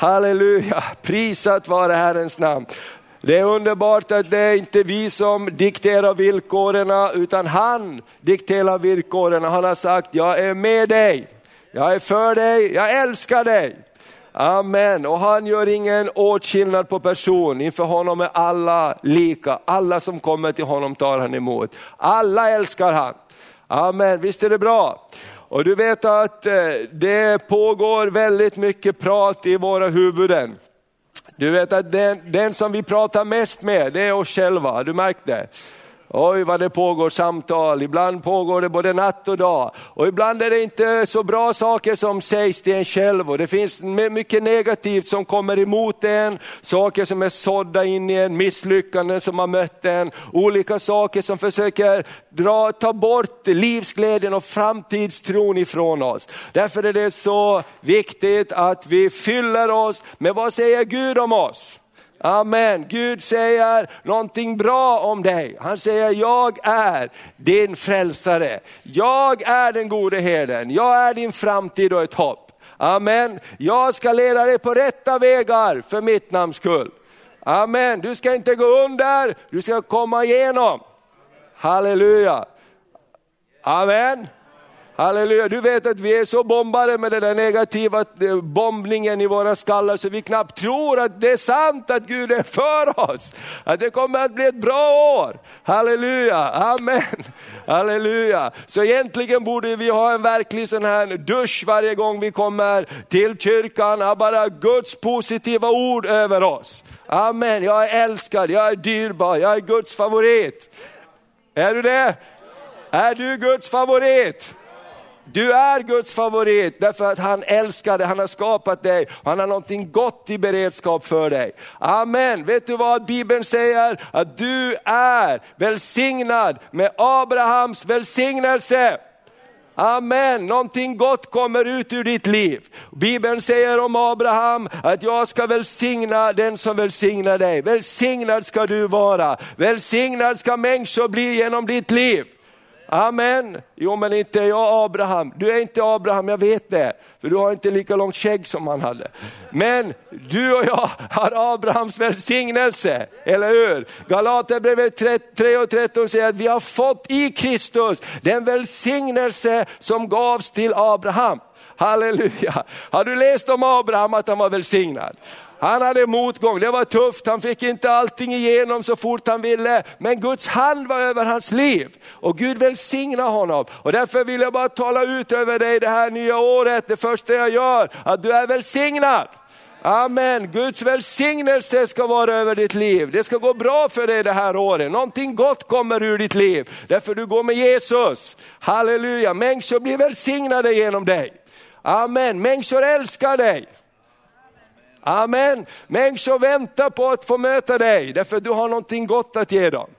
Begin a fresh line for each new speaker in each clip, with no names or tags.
Halleluja, prisat vare Herrens namn. Det är underbart att det är inte vi som dikterar villkoren, utan han dikterar villkoren. Han har sagt, jag är med dig, jag är för dig, jag älskar dig. Amen. Och han gör ingen åtskillnad på person, inför honom är alla lika. Alla som kommer till honom tar han emot. Alla älskar han. Amen, visst är det bra? Och du vet att eh, det pågår väldigt mycket prat i våra huvuden. Du vet att den, den som vi pratar mest med, det är oss själva, har du märkt det? Oj vad det pågår samtal, ibland pågår det både natt och dag. Och ibland är det inte så bra saker som sägs till en själv och det finns mycket negativt som kommer emot en, saker som är sådda in i en, misslyckanden som har mött en, olika saker som försöker dra, ta bort livsglädjen och framtidstron ifrån oss. Därför är det så viktigt att vi fyller oss med vad säger Gud om oss? Amen. Gud säger någonting bra om dig. Han säger, jag är din frälsare. Jag är den gode herden. Jag är din framtid och ett hopp. Amen. Jag ska leda dig på rätta vägar för mitt namns skull. Amen. Du ska inte gå under, du ska komma igenom. Halleluja. Amen. Halleluja, du vet att vi är så bombade med den där negativa eh, bombningen i våra skallar så vi knappt tror att det är sant att Gud är för oss. Att det kommer att bli ett bra år. Halleluja, amen. Halleluja. Så egentligen borde vi ha en verklig sån här dusch varje gång vi kommer till kyrkan, bara Guds positiva ord över oss. Amen, jag är älskad, jag är dyrbar, jag är Guds favorit. Är du det? Är du Guds favorit? Du är Guds favorit därför att han älskar dig, han har skapat dig, han har någonting gott i beredskap för dig. Amen. Vet du vad Bibeln säger? Att du är välsignad med Abrahams välsignelse. Amen, någonting gott kommer ut ur ditt liv. Bibeln säger om Abraham att jag ska välsigna den som välsignar dig. Välsignad ska du vara, välsignad ska människor bli genom ditt liv. Amen. Jo men inte är jag Abraham. Du är inte Abraham, jag vet det. För du har inte lika långt skägg som han hade. Men du och jag har Abrahams välsignelse, eller hur? Galaterbrevet 3 och 13 säger att vi har fått i Kristus den välsignelse som gavs till Abraham. Halleluja. Har du läst om Abraham att han var välsignad? Han hade motgång, det var tufft, han fick inte allting igenom så fort han ville. Men Guds hand var över hans liv och Gud välsigna honom. Och därför vill jag bara tala ut över dig det här nya året, det första jag gör, att du är välsignad. Amen, Guds välsignelse ska vara över ditt liv. Det ska gå bra för dig det här året. Någonting gott kommer ur ditt liv, därför du går med Jesus. Halleluja, människor blir välsignade genom dig. Amen, människor älskar dig. Amen. Människor väntar på att få möta dig, därför du har någonting gott att ge dem.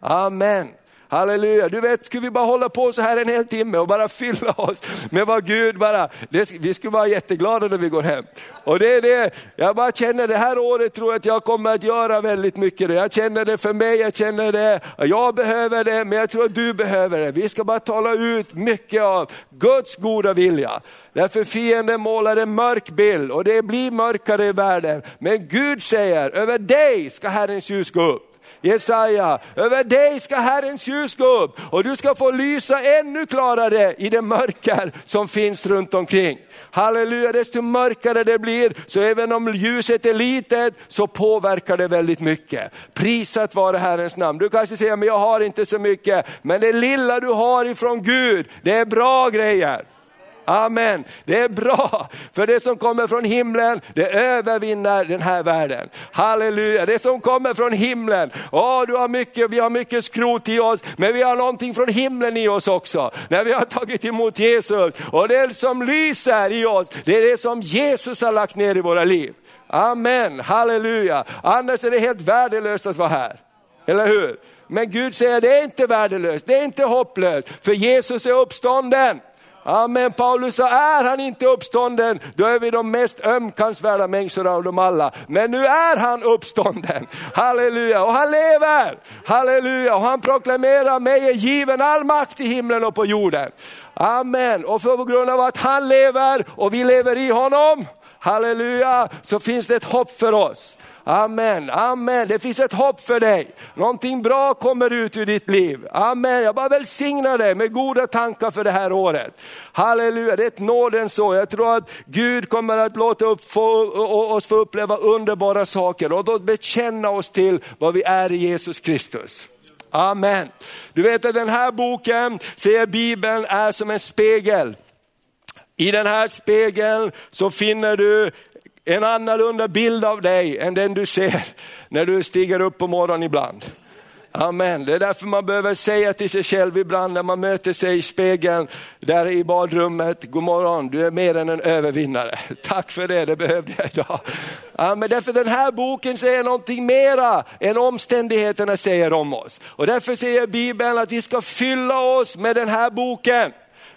Amen. Halleluja, du vet, skulle vi bara hålla på så här en hel timme och bara fylla oss med vad Gud bara, det, vi skulle vara jätteglada när vi går hem. Och det är det, jag bara känner det här året tror jag att jag kommer att göra väldigt mycket. Jag känner det för mig, jag känner det, jag behöver det, men jag tror att du behöver det. Vi ska bara tala ut mycket av Guds goda vilja. Därför fienden målar en mörk bild och det blir mörkare i världen. Men Gud säger, över dig ska Herrens ljus gå upp. Jesaja, över dig ska Herrens ljus gå upp och du ska få lysa ännu klarare i det mörker som finns runt omkring. Halleluja, desto mörkare det blir, så även om ljuset är litet så påverkar det väldigt mycket. Prisat vare Herrens namn. Du kanske säger, men jag har inte så mycket, men det lilla du har ifrån Gud, det är bra grejer. Amen. Det är bra, för det som kommer från himlen, det övervinner den här världen. Halleluja, det som kommer från himlen. Åh, du har mycket, vi har mycket skrot i oss, men vi har någonting från himlen i oss också. När vi har tagit emot Jesus. Och det som lyser i oss, det är det som Jesus har lagt ner i våra liv. Amen, halleluja. Annars är det helt värdelöst att vara här. Eller hur? Men Gud säger det är inte värdelöst, det är inte hopplöst, för Jesus är uppstånden. Amen, Paulus sa, är han inte uppstånden, då är vi de mest ömkansvärda människorna av dem alla. Men nu är han uppstånden, halleluja, och han lever, halleluja, och han proklamerar, mig är given all makt i himlen och på jorden. Amen, och för på grund av att han lever och vi lever i honom, halleluja, så finns det ett hopp för oss. Amen, amen. Det finns ett hopp för dig. Någonting bra kommer ut ur ditt liv. Amen. Jag bara välsignar dig med goda tankar för det här året. Halleluja, det är ett nådens år. Jag tror att Gud kommer att låta upp, få, oss få uppleva underbara saker och då bekänna oss till vad vi är i Jesus Kristus. Amen. Du vet att den här boken, säger Bibeln, är som en spegel. I den här spegeln så finner du en annorlunda bild av dig än den du ser när du stiger upp på morgonen ibland. Amen. Det är därför man behöver säga till sig själv ibland när man möter sig i spegeln där i badrummet, god morgon, du är mer än en övervinnare. Tack för det, det behövde jag idag. Amen. Därför den här boken säger någonting mera än omständigheterna säger om oss. Och därför säger Bibeln att vi ska fylla oss med den här boken.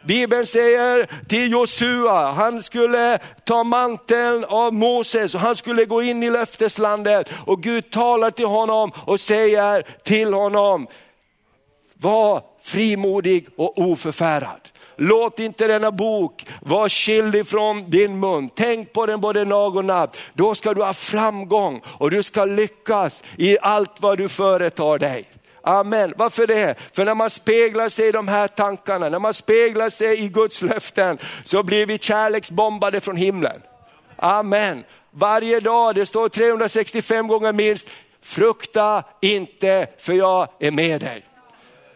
Bibeln säger till Josua, han skulle ta manteln av Moses och han skulle gå in i löfteslandet och Gud talar till honom och säger till honom, var frimodig och oförfärad. Låt inte denna bok vara skild ifrån din mun. Tänk på den både dag och natt. Då ska du ha framgång och du ska lyckas i allt vad du företar dig. Amen. Varför det? För när man speglar sig i de här tankarna, när man speglar sig i Guds löften, så blir vi kärleksbombade från himlen. Amen. Varje dag, det står 365 gånger minst, frukta inte för jag är med dig.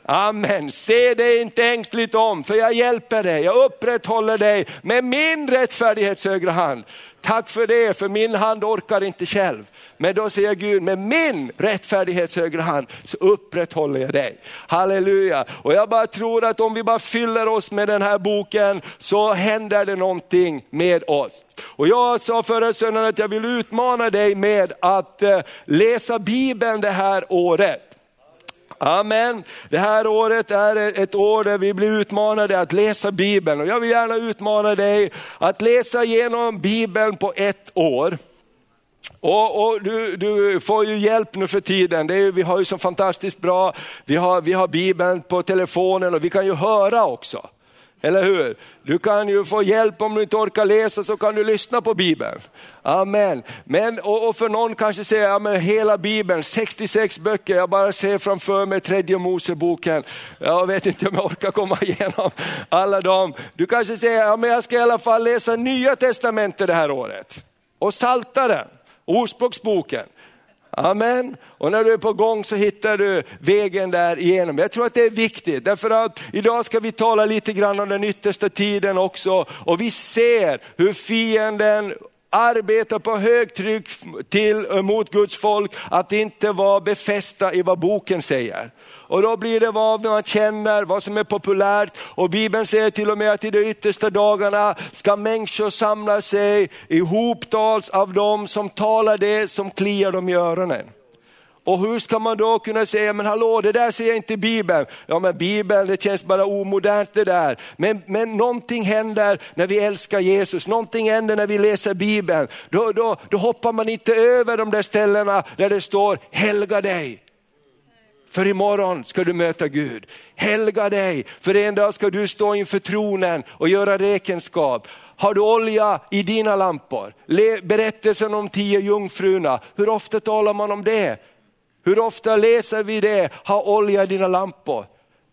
Amen. Se dig inte ängsligt om, för jag hjälper dig, jag upprätthåller dig med min rättfärdighets högra hand. Tack för det, för min hand orkar inte själv. Men då säger Gud, med min rättfärdighets högra hand så upprätthåller jag dig. Halleluja. Och jag bara tror att om vi bara fyller oss med den här boken så händer det någonting med oss. Och jag sa förra söndagen att jag vill utmana dig med att eh, läsa Bibeln det här året. Amen. Det här året är ett år där vi blir utmanade att läsa Bibeln och jag vill gärna utmana dig att läsa igenom Bibeln på ett år. Och, och du, du, får ju hjälp nu för tiden, det är, vi har ju så fantastiskt bra, vi har, vi har Bibeln på telefonen och vi kan ju höra också. Eller hur? Du kan ju få hjälp om du inte orkar läsa så kan du lyssna på Bibeln. Amen. Men, och, och för någon kanske säger, ja, men hela Bibeln, 66 böcker, jag bara ser framför mig tredje Moseboken. Jag vet inte om jag orkar komma igenom alla dem. Du kanske säger, ja, men jag ska i alla fall läsa nya testamentet det här året. Och Saltaren, Ordspråksboken. Amen. Och när du är på gång så hittar du vägen där igenom. Jag tror att det är viktigt, därför att idag ska vi tala lite grann om den yttersta tiden också. Och vi ser hur fienden arbetar på högtryck till, mot Guds folk att inte vara befästa i vad boken säger. Och då blir det vad man känner, vad som är populärt. Och Bibeln säger till och med att i de yttersta dagarna ska människor samla sig ihoptals av dem som talar det som kliar dem i öronen. Och hur ska man då kunna säga, men hallå det där säger inte Bibeln. Ja men Bibeln det känns bara omodernt det där. Men, men någonting händer när vi älskar Jesus, någonting händer när vi läser Bibeln. Då, då, då hoppar man inte över de där ställena där det står helga dig. För imorgon ska du möta Gud. Helga dig, för en dag ska du stå inför tronen och göra räkenskap. Har du olja i dina lampor? Berättelsen om tio jungfrurna, hur ofta talar man om det? Hur ofta läser vi det? Ha olja i dina lampor.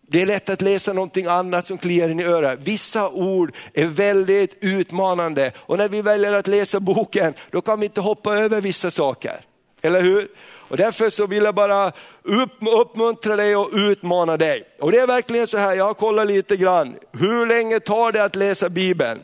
Det är lätt att läsa någonting annat som kliar in i örat. Vissa ord är väldigt utmanande och när vi väljer att läsa boken, då kan vi inte hoppa över vissa saker. Eller hur? Och därför så vill jag bara upp, uppmuntra dig och utmana dig. Och det är verkligen så här, jag har kollat lite grann, hur länge tar det att läsa Bibeln?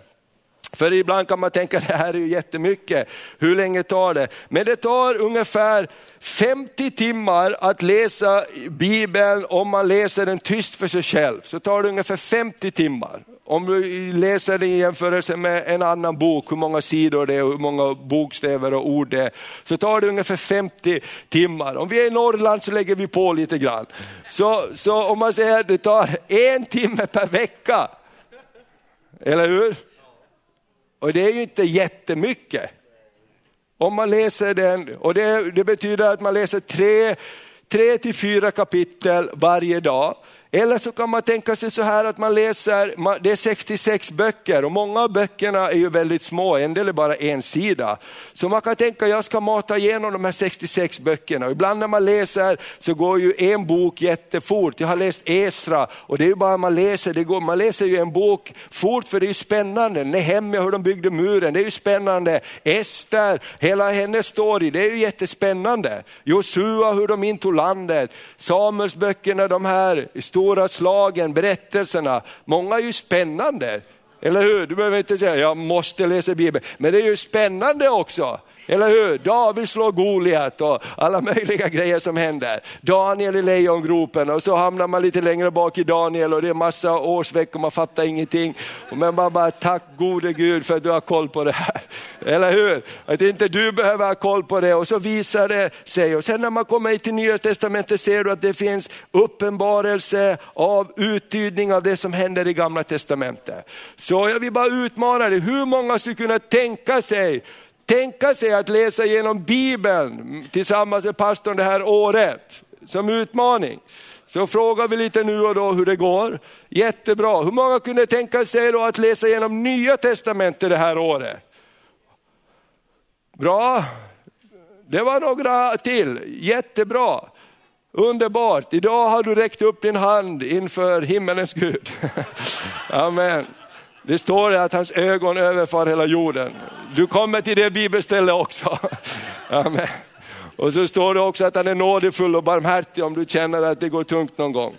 För ibland kan man tänka det här är ju jättemycket, hur länge tar det? Men det tar ungefär 50 timmar att läsa Bibeln om man läser den tyst för sig själv. Så tar det ungefär 50 timmar. Om du läser den i jämförelse med en annan bok, hur många sidor det är hur många bokstäver och ord det är, så tar det ungefär 50 timmar. Om vi är i Norrland så lägger vi på lite grann. Så, så om man säger att det tar en timme per vecka, eller hur? Och det är ju inte jättemycket. Om man läser den, och det, det betyder att man läser tre, tre till fyra kapitel varje dag. Eller så kan man tänka sig så här att man läser, det är 66 böcker och många av böckerna är ju väldigt små, en del är bara en sida. Så man kan tänka, jag ska mata igenom de här 66 böckerna. Ibland när man läser så går ju en bok jättefort. Jag har läst Esra och det är ju bara man läser, det går, man läser ju en bok fort för det är spännande. Nehemja, hur de byggde muren, det är ju spännande. Ester, hela hennes story, det är ju jättespännande. Josua, hur de intog landet. Samuelsböckerna, de här stora slagen, berättelserna. Många är ju spännande. Eller hur? Du behöver inte säga, jag måste läsa Bibeln. Men det är ju spännande också. Eller hur? David slår Goliat och alla möjliga grejer som händer. Daniel i lejongropen och så hamnar man lite längre bak i Daniel och det är massa årsveckor, man fattar ingenting. Men man bara, tack gode Gud för att du har koll på det här. Eller hur? Att inte du behöver ha koll på det och så visar det sig. Och sen när man kommer till nya testamentet ser du att det finns uppenbarelse av uttydning av det som händer i gamla testamentet. Så jag vill bara utmana dig, hur många skulle kunna tänka sig tänka sig att läsa igenom Bibeln tillsammans med pastorn det här året som utmaning. Så frågar vi lite nu och då hur det går. Jättebra. Hur många kunde tänka sig då att läsa igenom nya testamentet det här året? Bra. Det var några till. Jättebra. Underbart. Idag har du räckt upp din hand inför himmelens Gud. Amen. Det står att hans ögon överfar hela jorden. Du kommer till det bibelstället också. Amen. Och så står det också att han är nådefull och barmhärtig om du känner att det går tungt någon gång.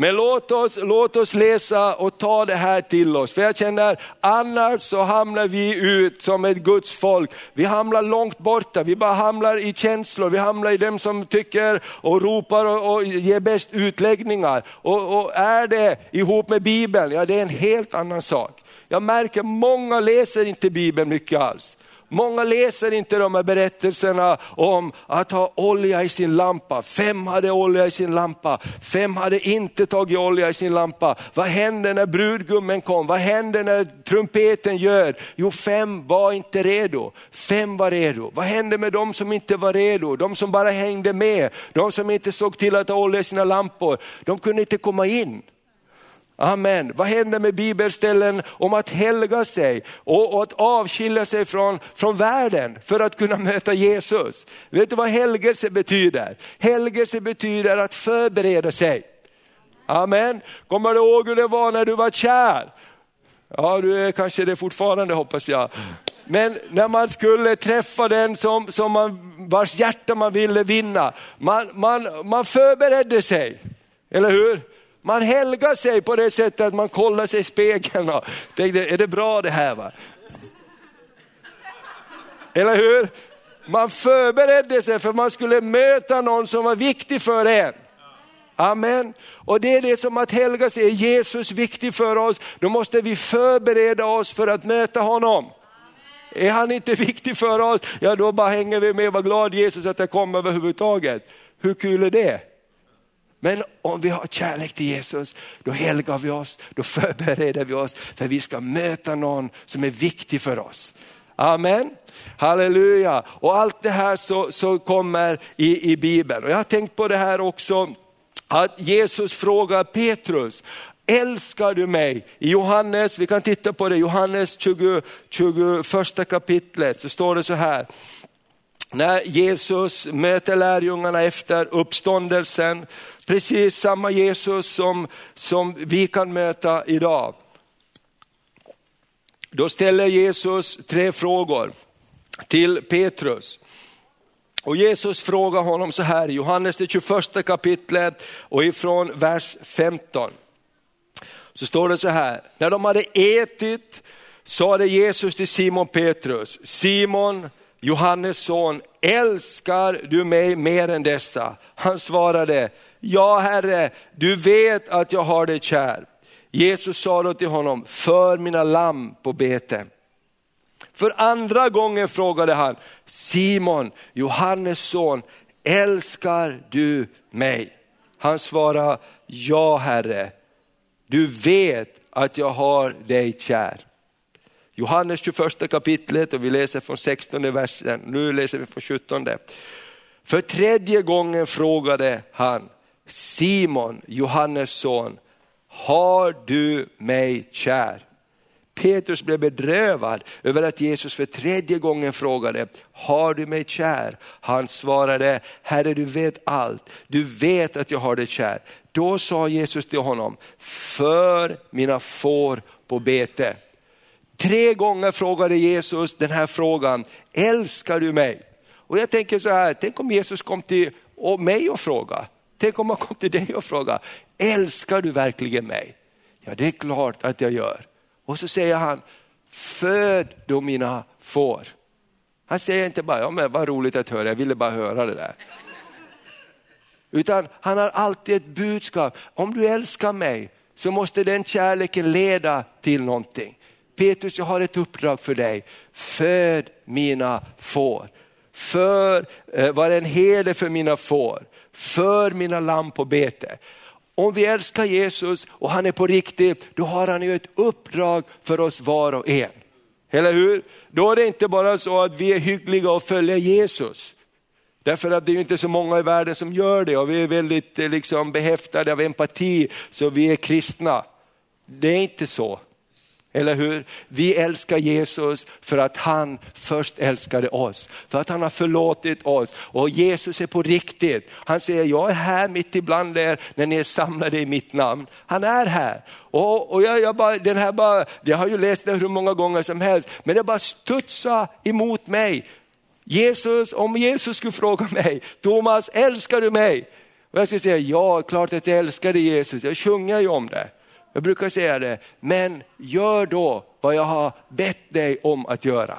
Men låt oss, låt oss läsa och ta det här till oss. För jag känner, annars så hamnar vi ut som ett Guds folk. Vi hamnar långt borta, vi bara hamnar i känslor, vi hamnar i dem som tycker och ropar och, och ger bäst utläggningar. Och, och är det ihop med Bibeln, ja det är en helt annan sak. Jag märker många läser inte Bibeln mycket alls. Många läser inte de här berättelserna om att ha olja i sin lampa. Fem hade olja i sin lampa, fem hade inte tagit olja i sin lampa. Vad hände när brudgummen kom? Vad hände när trumpeten gör? Jo, fem var inte redo. Fem var redo. Vad hände med de som inte var redo? De som bara hängde med, de som inte såg till att ha olja i sina lampor. De kunde inte komma in. Amen. Vad händer med bibelställen om att helga sig och, och, att avskilja sig från, från världen för att kunna möta Jesus? Vet du vad helgelse betyder? Helgelse betyder att förbereda sig. Amen. Kommer du ihåg hur det var när du var kär? Ja, du är kanske det fortfarande hoppas jag. Men när man skulle träffa den som, som man, vars hjärta man ville vinna, man, man, man förberedde sig, eller hur? Man helgar sig på det sättet att man kollar sig i spegeln och tänkte, är det bra det här? Va? Eller hur? Man förberedde sig för man skulle möta någon som var viktig för en. Amen. Och det är det som att helga sig, är Jesus viktig för oss, då måste vi förbereda oss för att möta honom. Är han inte viktig för oss, ja då bara hänger vi med, var glad Jesus att jag kom överhuvudtaget. Hur kul är det? Men om vi har kärlek till Jesus, då helgar vi oss, då förbereder vi oss för vi ska möta någon som är viktig för oss. Amen. Halleluja. Och allt det här så, så kommer i, i Bibeln. Och jag har tänkt på det här också, att Jesus frågar Petrus, älskar du mig? I Johannes, vi kan titta på det, Johannes 20, 21 kapitlet så står det så här, när Jesus möter lärjungarna efter uppståndelsen, precis samma Jesus som, som vi kan möta idag. Då ställer Jesus tre frågor till Petrus. Och Jesus frågar honom så här i Johannes det 21 kapitlet och ifrån vers 15. Så står det så här, när de hade ätit sa det Jesus till Simon Petrus, Simon Johannes son, älskar du mig mer än dessa? Han svarade, ja Herre, du vet att jag har dig kär. Jesus sa då till honom, för mina lamm på bete. För andra gången frågade han, Simon, Johannes son, älskar du mig? Han svarade, ja Herre, du vet att jag har dig kär. Johannes 21 kapitlet och vi läser från 16 versen, nu läser vi från 17. För tredje gången frågade han, Simon, Johannes son, har du mig kär? Petrus blev bedrövad över att Jesus för tredje gången frågade, har du mig kär? Han svarade, Herre du vet allt, du vet att jag har dig kär. Då sa Jesus till honom, för mina får på bete. Tre gånger frågade Jesus den här frågan, älskar du mig? Och jag tänker så här, tänk om Jesus kom till mig och frågade, tänk om han kom till dig och frågade, älskar du verkligen mig? Ja det är klart att jag gör. Och så säger han, föd då mina får. Han säger inte bara, ja men vad roligt att höra, jag ville bara höra det där. Utan han har alltid ett budskap, om du älskar mig så måste den kärleken leda till någonting. Petrus, jag har ett uppdrag för dig, föd mina får. För, eh, var en herde för mina får, för mina lamm på bete. Om vi älskar Jesus och han är på riktigt, då har han ju ett uppdrag för oss var och en. Eller hur? Då är det inte bara så att vi är hyggliga och följer Jesus. Därför att det är inte så många i världen som gör det och vi är väldigt eh, liksom, behäftade av empati så vi är kristna. Det är inte så. Eller hur? Vi älskar Jesus för att han först älskade oss, för att han har förlåtit oss. Och Jesus är på riktigt. Han säger, jag är här mitt ibland er när ni är samlade i mitt namn. Han är här. Och, och jag, jag, bara, den här bara, jag har ju läst det hur många gånger som helst, men det bara studsar emot mig. Jesus, om Jesus skulle fråga mig, Thomas älskar du mig? Och jag skulle säga, ja klart att jag älskar dig Jesus, jag sjunger ju om det. Jag brukar säga det, men gör då vad jag har bett dig om att göra.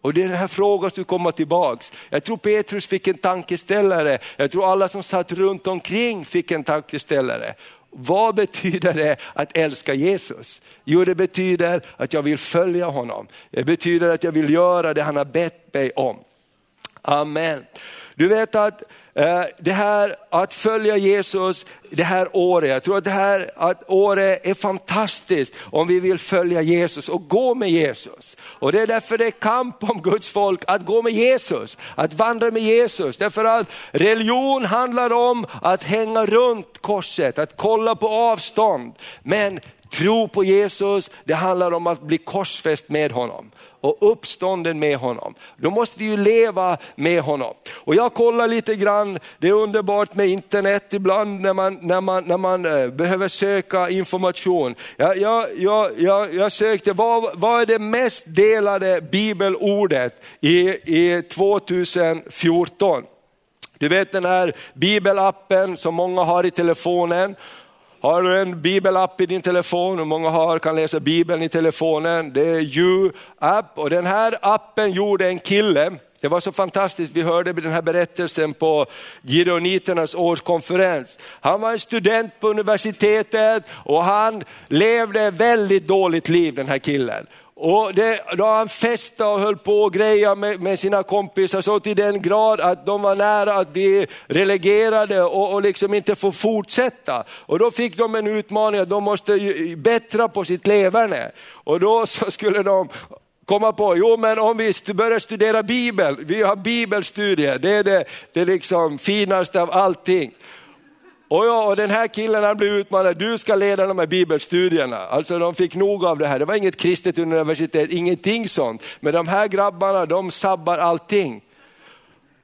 Och det är den här frågan som kommer tillbaks. Jag tror Petrus fick en tankeställare, jag tror alla som satt runt omkring fick en tankeställare. Vad betyder det att älska Jesus? Jo det betyder att jag vill följa honom. Det betyder att jag vill göra det han har bett mig om. Amen. Du vet att Eh, det här att följa Jesus det här året, jag tror att det här att året är fantastiskt om vi vill följa Jesus och gå med Jesus. Och det är därför det är kamp om Guds folk att gå med Jesus, att vandra med Jesus. Därför att religion handlar om att hänga runt korset, att kolla på avstånd. Men tro på Jesus, det handlar om att bli korsfäst med honom och uppstånden med honom. Då måste vi ju leva med honom. Och jag kollar lite grann, det är underbart med internet ibland när man, när man, när man eh, behöver söka information. Jag, jag, jag, jag, jag sökte, vad, vad är det mest delade bibelordet i, i 2014? Du vet den här bibelappen som många har i telefonen har du en bibelapp i din telefon, hur många har, kan läsa bibeln i telefonen? Det är You-app och den här appen gjorde en kille, det var så fantastiskt, vi hörde den här berättelsen på Gironiternas årskonferens. Han var en student på universitetet och han levde väldigt dåligt liv den här killen. Och det, då han festade och höll på och grejade med, med, sina kompisar så till den grad att de var nära att bli relegerade och, och liksom inte få fortsätta. Och då fick de en utmaning att de måste bättra på sitt leverne. Och då så skulle de komma på, jo men om vi börjar studera Bibeln, vi har bibelstudier, det är det, det liksom finaste av allting. Och, ja, och den här killen han blev utmanad, du ska leda de här bibelstudierna. Alltså de fick nog av det här, det var inget kristet universitet, ingenting sånt. Men de här grabbarna, de sabbar allting.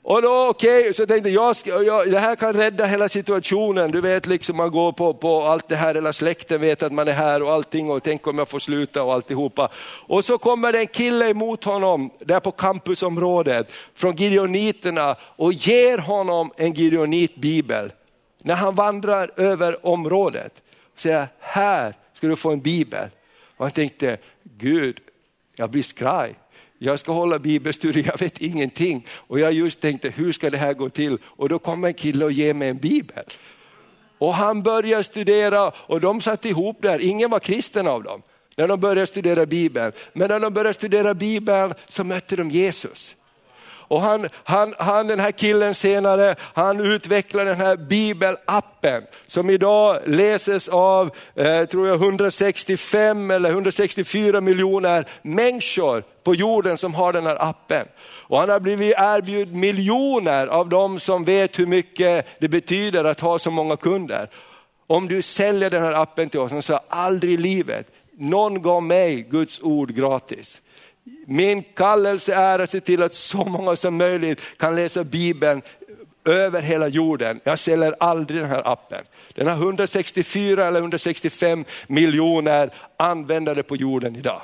Och då okej, okay, så tänkte jag, jag, det här kan rädda hela situationen. Du vet liksom man går på, på allt det här, hela släkten vet att man är här och allting och tänk om jag får sluta och alltihopa. Och så kommer det en kille emot honom där på campusområdet från Gideoniterna och ger honom en Gideonit-bibel när han vandrar över området. Och säger, här ska du få en bibel. Och han tänkte, Gud, jag blir skraj. Jag ska hålla bibelstudier, jag vet ingenting. Och jag just tänkte, hur ska det här gå till? Och då kommer en kille och ger mig en bibel. Och han börjar studera och de satt ihop där, ingen var kristen av dem. När de började studera bibeln. Men när de började studera bibeln så mötte de Jesus. Och han, han, han, den här killen senare, han utvecklade den här bibelappen som idag läses av, eh, tror jag 165 eller 164 miljoner människor på jorden som har den här appen. Och han har blivit erbjuden miljoner av de som vet hur mycket det betyder att ha så många kunder. Om du säljer den här appen till oss, han sa aldrig i livet, någon gav mig Guds ord gratis. Min kallelse är att se till att så många som möjligt kan läsa Bibeln över hela jorden. Jag säljer aldrig den här appen. Den har 164 eller 165 miljoner användare på jorden idag.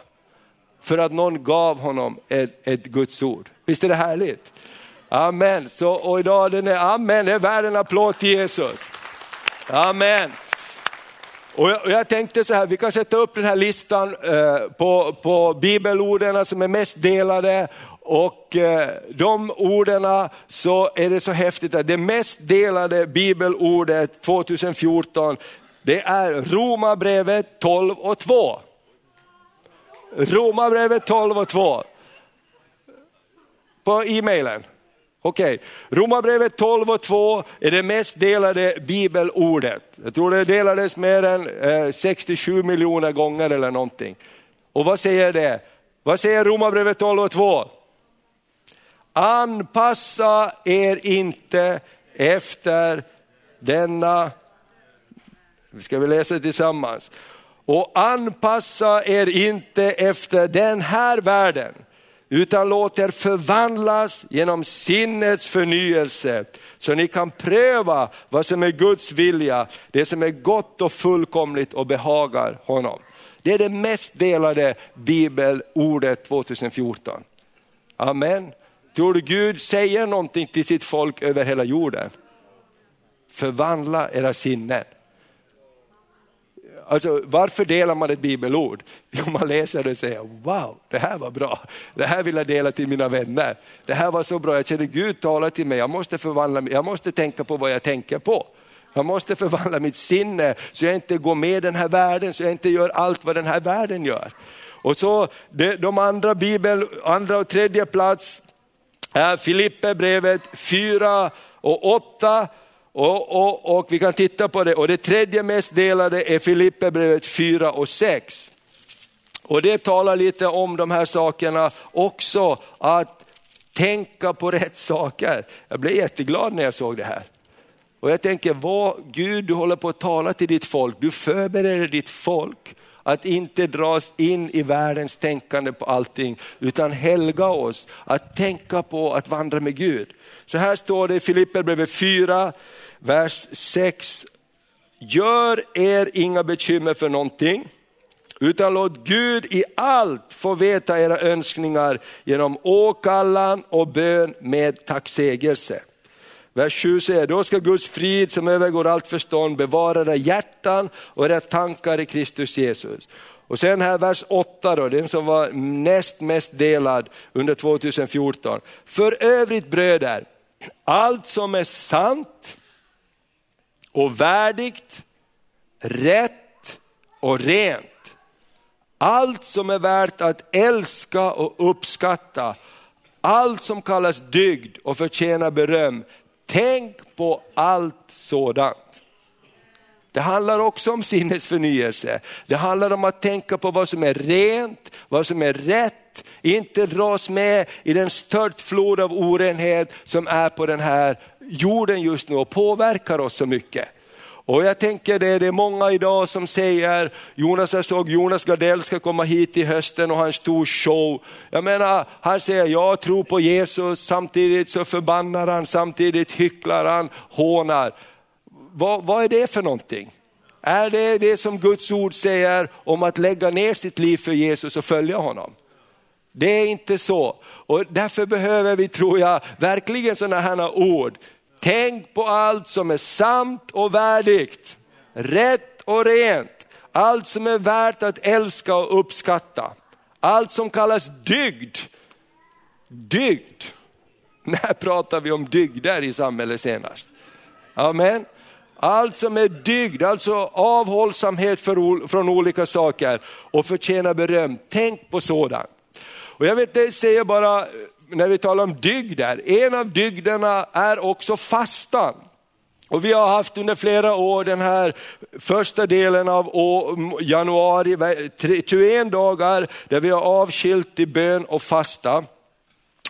För att någon gav honom ett, ett Guds ord. Visst är det härligt? Amen. Så, och idag den är, amen, det är värd en applåd till Jesus. Amen. Och jag, och jag, tänkte så här, vi kan sätta upp den här listan eh, på, på bibelorden som är mest delade och eh, de orden så är det så häftigt att det mest delade bibelordet 2014 det är Romarbrevet 12 och 2. Romarbrevet 12 och 2. På e-mailen. Okej, okay. Romarbrevet 12 och 2 är det mest delade bibelordet. Jag tror det delades mer än eh, 67 miljoner gånger eller någonting. Och vad säger det? Vad säger Romarbrevet 12 och 2? Anpassa er inte efter denna, ska vi läsa tillsammans. Och anpassa er inte efter den här världen utan låt er förvandlas genom sinnets förnyelse så ni kan pröva vad som är Guds vilja, det som är gott och fullkomligt och behagar honom. Det är det mest delade bibelordet 2014. Amen. Tror du Gud säger någonting till sitt folk över hela jorden? Förvandla era sinnen. Alltså, varför delar man ett bibelord? Jo, man läser det och säger, wow, det här var bra. Det här vill jag dela till mina vänner. Det här var så bra, jag känner Gud talar till mig, jag måste förvandla mig, jag måste tänka på vad jag tänker på. Jag måste förvandla mitt sinne så jag inte går med den här världen, så jag inte gör allt vad den här världen gör. Och så de andra bibel, andra och tredje plats är Filippe brevet 4 och 8 och, och, och, vi kan titta på det. Och det tredje mest delade är Filipperbrevet 4 och 6. Och det talar lite om de här sakerna också, att tänka på rätt saker. Jag blev jätteglad när jag såg det här. Och jag tänker, vad, Gud du håller på att tala till ditt folk, du förbereder ditt folk att inte dras in i världens tänkande på allting, utan helga oss att tänka på att vandra med Gud. Så här står det i Filipperbrevet 4, vers 6. Gör er inga bekymmer för någonting, utan låt Gud i allt få veta era önskningar genom åkallan och bön med tacksägelse. Vers 7 säger, då ska Guds frid som övergår allt förstånd bevara era hjärtan och era tankar i Kristus Jesus. Och sen här vers 8 då, den som var näst mest delad under 2014. För övrigt bröder, allt som är sant och värdigt, rätt och rent. Allt som är värt att älska och uppskatta, allt som kallas dygd och förtjänar beröm, Tänk på allt sådant. Det handlar också om sinnesförnyelse. Det handlar om att tänka på vad som är rent, vad som är rätt, inte dras med i den störtflod av orenhet som är på den här jorden just nu och påverkar oss så mycket. Och jag tänker det, det är många idag som säger, Jonas jag såg Jonas Gardell ska komma hit i hösten och ha en stor show. Jag menar, han säger jag tror på Jesus, samtidigt så förbannar han, samtidigt hycklar han, hånar. Vad, vad är det för någonting? Är det det som Guds ord säger om att lägga ner sitt liv för Jesus och följa honom? Det är inte så. Och därför behöver vi, tror jag, verkligen sådana här ord. Tänk på allt som är sant och värdigt, rätt och rent, allt som är värt att älska och uppskatta. Allt som kallas dygd. Dygd. När pratar vi om dygder i samhället senast? Amen. Allt som är dygd, alltså avhållsamhet för, från olika saker och förtjänar beröm. Tänk på sådant. Och jag vet, det säger bara eh, när vi talar om dygder, en av dygderna är också fastan. Och vi har haft under flera år den här första delen av januari, 21 dagar där vi har avskilt i bön och fasta.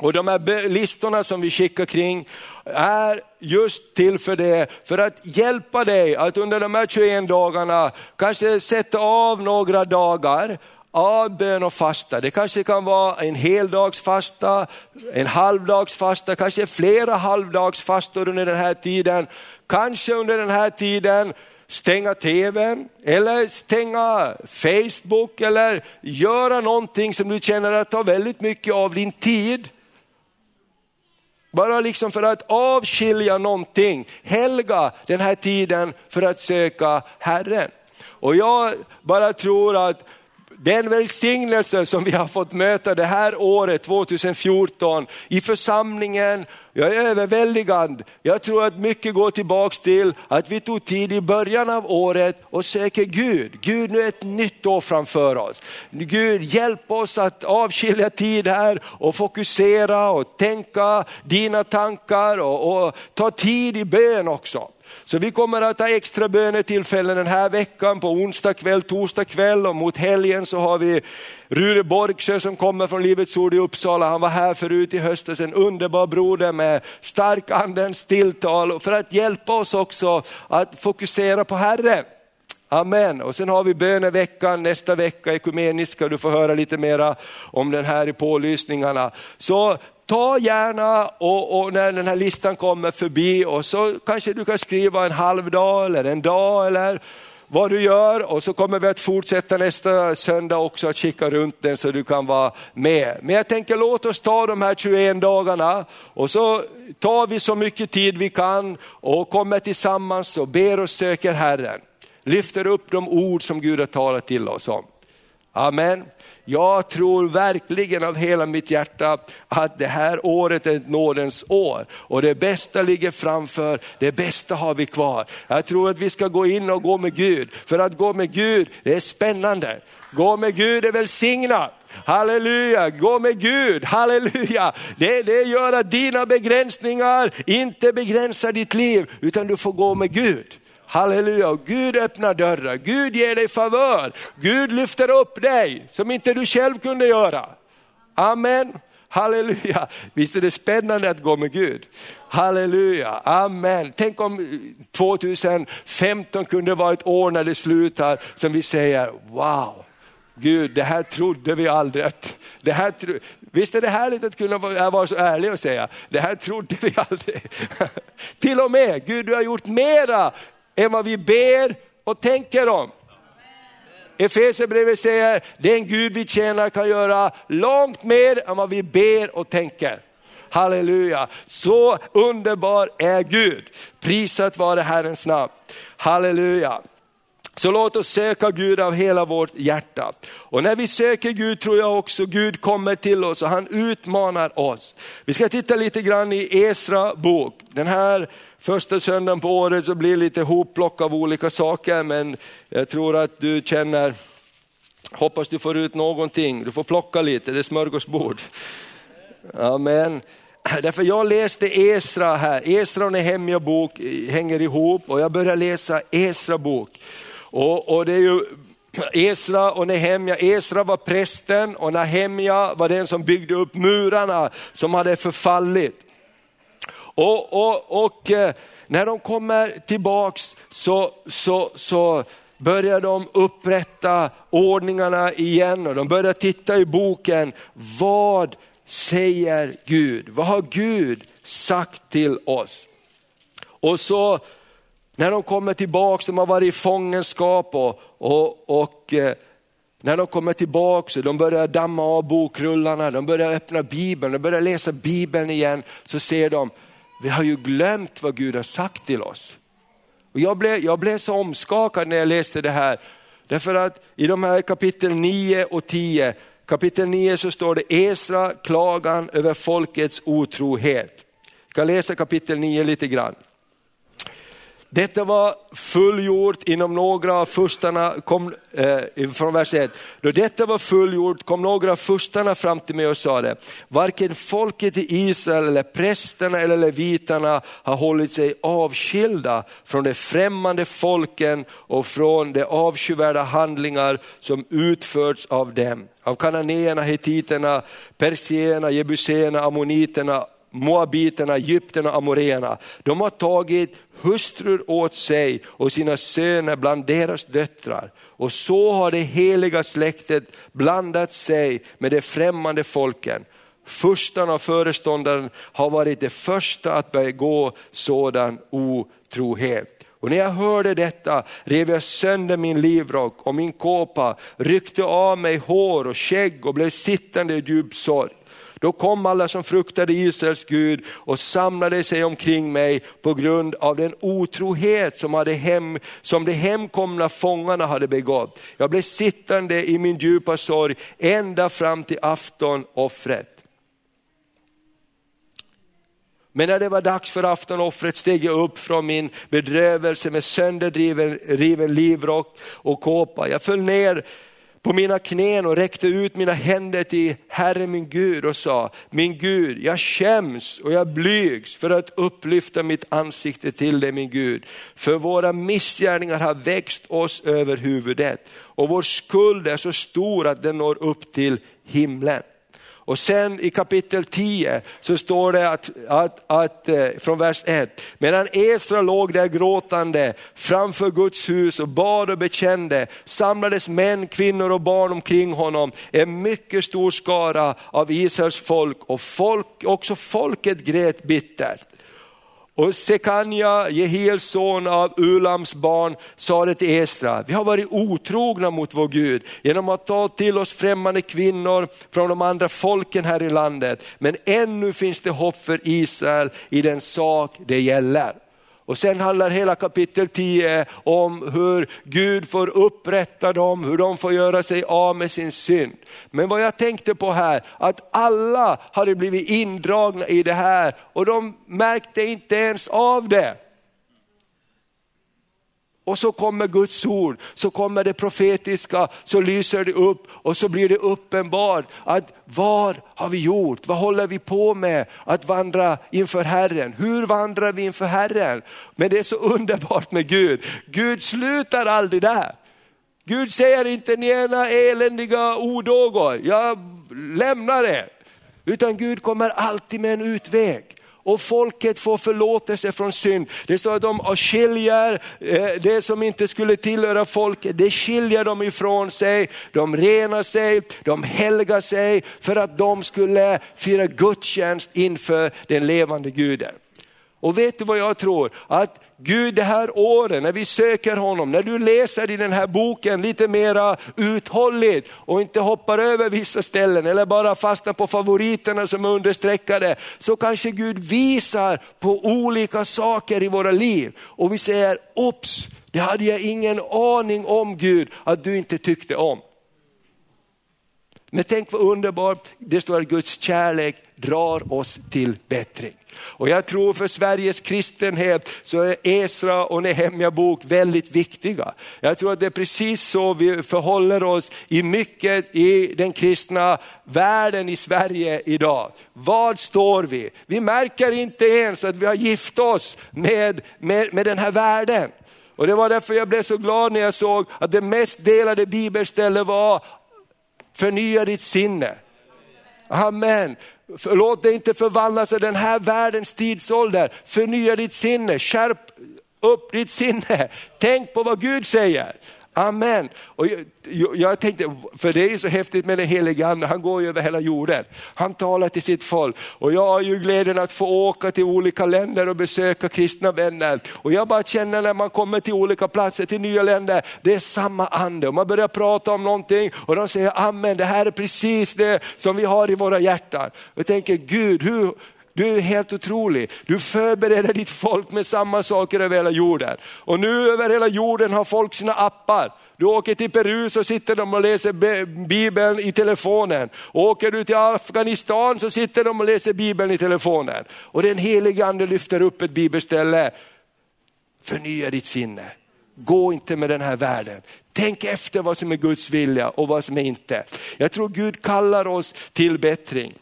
Och de här listorna som vi skickar kring är just till för det, för att hjälpa dig att under de här 21 dagarna kanske sätta av några dagar avbön och fasta. Det kanske kan vara en heldagsfasta, en halvdagsfasta, kanske flera halvdagsfastor under den här tiden. Kanske under den här tiden stänga tvn eller stänga Facebook eller göra någonting som du känner att tar väldigt mycket av din tid. Bara liksom för att avskilja någonting, helga den här tiden för att söka Herren. Och jag bara tror att den välsignelse som vi har fått möta det här året 2014 i församlingen, jag är överväldigad. Jag tror att mycket går tillbaks till att vi tog tid i början av året och söker Gud. Gud, nu är ett nytt år framför oss. Gud, hjälp oss att avskilja tid här och fokusera och tänka dina tankar och, och ta tid i bön också. Så vi kommer att ha extra bönetillfällen den här veckan på onsdag kväll, torsdag kväll och mot helgen så har vi Rure Borgsjö som kommer från Livets Ord i Uppsala. Han var här förut i höstas, en underbar broder med stark andens tilltal för att hjälpa oss också att fokusera på Herren. Amen. Och sen har vi böneveckan nästa vecka, ekumeniska, du får höra lite mera om den här i pålysningarna. Så ta gärna och, och, när den här listan kommer förbi och så kanske du kan skriva en halv dag eller en dag eller vad du gör och så kommer vi att fortsätta nästa söndag också att kika runt den så du kan vara med. Men jag tänker låt oss ta de här 21 dagarna och så tar vi så mycket tid vi kan och kommer tillsammans och ber och söker Herren. Lyfter upp de ord som Gud har talat till oss om. Amen. Jag tror verkligen av hela mitt hjärta att det här året är ett nådens år och det bästa ligger framför, det bästa har vi kvar. Jag tror att vi ska gå in och gå med Gud, för att gå med Gud det är spännande. Gå med Gud är välsignat. Halleluja, gå med Gud, halleluja. Det, det gör att dina begränsningar inte begränsar ditt liv, utan du får gå med Gud. Halleluja, Gud öppnar dörrar, Gud ger dig favör, Gud lyfter upp dig som inte du själv kunde göra. Amen. Halleluja, visst är det spännande att gå med Gud. Halleluja, amen. Tänk om 2015 kunde vara ett år när det slutar som vi säger, wow, Gud det här trodde vi aldrig att, det här, visst är det härligt att kunna vara så ärlig och säga, det här trodde vi aldrig. Till och med, Gud du har gjort mera än vad vi ber och tänker om. Efesierbrevet säger, den Gud vi tjänar kan göra långt mer än vad vi ber och tänker. Halleluja, så underbar är Gud. Prisat vare Herrens namn. Halleluja. Så låt oss söka Gud av hela vårt hjärta. Och när vi söker Gud tror jag också Gud kommer till oss och han utmanar oss. Vi ska titta lite grann i Esra bok. Den här första söndagen på året så blir det lite hopplock av olika saker men jag tror att du känner, hoppas du får ut någonting, du får plocka lite, det är smörgåsbord. Amen. Därför jag läste Esra här, Esra och Nehemja bok hänger ihop och jag började läsa Esra bok. Och, och det är ju Esra och Nehemja, Esra var prästen och Nehemja var den som byggde upp murarna som hade förfallit. Och, och, och eh, när de kommer tillbaks så, så, så börjar de upprätta ordningarna igen och de börjar titta i boken. Vad säger Gud? Vad har Gud sagt till oss? Och så när de kommer tillbaks, de har varit i fångenskap och, och, och eh, när de kommer tillbaks och de börjar damma av bokrullarna, de börjar öppna bibeln, de börjar läsa bibeln igen, så ser de, vi har ju glömt vad Gud har sagt till oss. Och jag, blev, jag blev så omskakad när jag läste det här, därför att i de här kapitel 9 och 10, kapitel 9 så står det Esra klagan över folkets otrohet. Jag kan läsa kapitel 9 lite grann. Detta var fullgjort inom några av furstarna, kom, eh, från vers 1. Då detta var fullgjort kom några av furstarna fram till mig och sa det, varken folket i Israel eller prästerna eller levitarna har hållit sig avskilda från de främmande folken och från de avskyvärda handlingar som utförts av dem. Av kananéerna, hetiterna, persierna, jebuséerna, ammoniterna, moabiterna, egyptierna och amoreerna. De har tagit hustrur åt sig och sina söner bland deras döttrar. Och så har det heliga släktet blandat sig med de främmande folken. Förstan och föreståndaren har varit de första att begå sådan otrohet. Och när jag hörde detta rev jag sönder min livrock och min kåpa, ryckte av mig hår och skägg och blev sittande i djup sorg. Då kom alla som fruktade Israels Gud och samlade sig omkring mig på grund av den otrohet som, hade hem, som de hemkomna fångarna hade begått. Jag blev sittande i min djupa sorg ända fram till aftonoffret. Men när det var dags för aftonoffret steg jag upp från min bedrövelse med sönderdriven livrock och kåpa. Jag föll ner på mina knän och räckte ut mina händer till Herre min Gud och sa, min Gud, jag skäms och jag blygs för att upplyfta mitt ansikte till dig min Gud. För våra missgärningar har växt oss över huvudet och vår skuld är så stor att den når upp till himlen. Och sen i kapitel 10 så står det att, att, att, eh, från vers 1, medan Esra låg där gråtande framför Guds hus och bad och bekände, samlades män, kvinnor och barn omkring honom, en mycket stor skara av Israels folk och folk, också folket grät bittert. Och Sekania, Jehiels son av Ulams barn, sa det till Esra, vi har varit otrogna mot vår Gud genom att ta till oss främmande kvinnor från de andra folken här i landet. Men ännu finns det hopp för Israel i den sak det gäller. Och sen handlar hela kapitel 10 om hur Gud får upprätta dem, hur de får göra sig av med sin synd. Men vad jag tänkte på här, att alla hade blivit indragna i det här och de märkte inte ens av det. Och så kommer Guds ord, så kommer det profetiska, så lyser det upp och så blir det uppenbart att vad har vi gjort? Vad håller vi på med att vandra inför Herren? Hur vandrar vi inför Herren? Men det är så underbart med Gud. Gud slutar aldrig där. Gud säger inte ni ena eländiga odågor, jag lämnar er. Utan Gud kommer alltid med en utväg och folket får förlåtelse från synd. Det står att de skiljer eh, det som inte skulle tillhöra folket, det skiljer de ifrån sig. De renar sig, de helgar sig för att de skulle fira gudstjänst inför den levande guden. Och vet du vad jag tror? Att Gud det här året när vi söker honom, när du läser i den här boken lite mera uthålligt och inte hoppar över vissa ställen eller bara fastnar på favoriterna som är understreckade, så kanske Gud visar på olika saker i våra liv och vi säger, ops, det hade jag ingen aning om Gud att du inte tyckte om. Men tänk vad underbart, det står att Guds kärlek drar oss till bättring. Och jag tror för Sveriges kristenhet så är Esra och Nehemja bok väldigt viktiga. Jag tror att det är precis så vi förhåller oss i mycket i den kristna världen i Sverige idag. Vad står vi? Vi märker inte ens att vi har gift oss med, med, med den här världen. Och det var därför jag blev så glad när jag såg att det mest delade bibelstället var förnya ditt sinne. Amen. Låt dig inte förvandlas av den här världens tidsålder. Förnya ditt sinne, skärp upp ditt sinne. Tänk på vad Gud säger. Amen. Och jag, jag, tänkte, för det är så häftigt med den helige ande, han går ju över hela jorden. Han talar till sitt folk och jag har ju glädjen att få åka till olika länder och besöka kristna vänner. Och jag bara känner när man kommer till olika platser, till nya länder, det är samma ande. Och man börjar prata om någonting och de säger amen, det här är precis det som vi har i våra hjärtan. Och jag tänker Gud, hur, du är helt otrolig. Du förbereder ditt folk med samma saker över hela jorden. Och nu över hela jorden har folk sina appar. Du åker till Peru så sitter de och läser Bibeln i telefonen. åker du till Afghanistan så sitter de och läser Bibeln i telefonen. Och den helige ande lyfter upp ett bibelställe förnya ditt sinne. Gå inte med den här världen. Tänk efter vad som är Guds vilja och vad som är inte. Jag tror Gud kallar oss till bättring.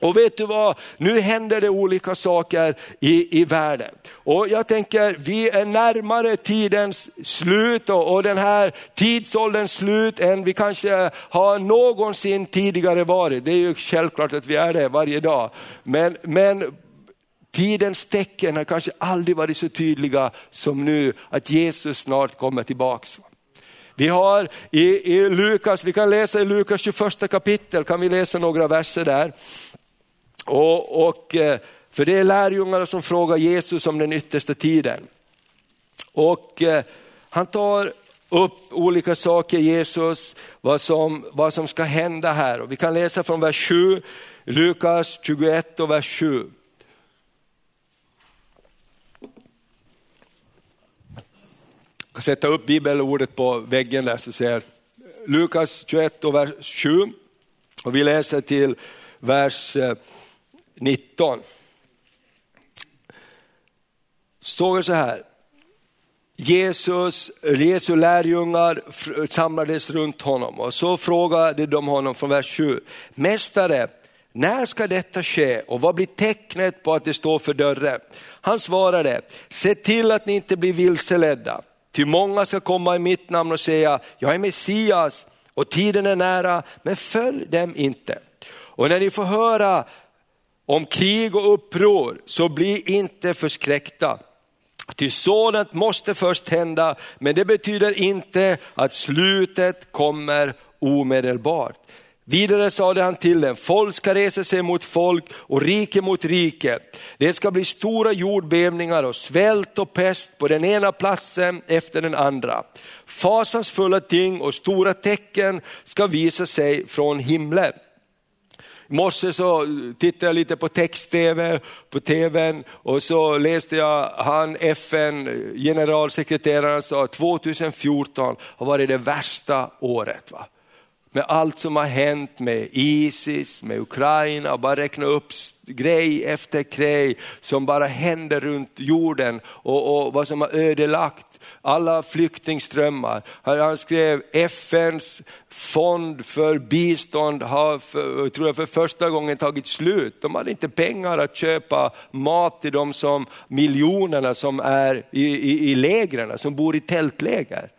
Och vet du vad, nu händer det olika saker i, i världen. Och jag tänker, vi är närmare tidens slut och, och den här tidsålderns slut än vi kanske har någonsin tidigare varit. Det är ju självklart att vi är det varje dag. Men, men tidens tecken har kanske aldrig varit så tydliga som nu, att Jesus snart kommer tillbaks. Vi har i, i Lukas, vi kan läsa i Lukas 21 kapitel, kan vi läsa några verser där. Och, och, eh, för det är lärjungarna som frågar Jesus om den yttersta tiden. Och eh, han tar upp olika saker, Jesus, vad som, vad som ska hända här. Och vi kan läsa från vers 7, Lukas 21 och vers 7. Jag ska sätta upp bibelordet på väggen där så ser Lukas 21 och vers 7. Och vi läser till vers eh, 19. Står det så här, Jesus, Jesu lärjungar samlades runt honom och så frågade de honom från vers 7, Mästare, när ska detta ske och vad blir tecknet på att det står för dörren? Han svarade, se till att ni inte blir vilseledda, ty många ska komma i mitt namn och säga, jag är Messias och tiden är nära, men följ dem inte. Och när ni får höra om krig och uppror, så bli inte förskräckta. Ty sådant måste först hända, men det betyder inte att slutet kommer omedelbart. Vidare sade han till dem, folk ska resa sig mot folk och rike mot rike. Det ska bli stora jordbävningar och svält och pest på den ena platsen efter den andra. Fasansfulla ting och stora tecken ska visa sig från himlen. I morse så eh, tittade jag lite på text-tv, på tvn och så läste jag han FN generalsekreteraren sa att 2014 har varit det värsta året. Va? Med allt som har hänt med Isis, med Ukraina, och bara räkna upp grej efter grej som bara händer runt jorden och, och vad som har ödelagt alla flyktingströmmar. Han skrev FNs fond för bistånd har för, tror jag för första gången tagit slut. De hade inte pengar att köpa mat till de som, miljonerna som är i, i, i lägren, som bor i tältläger.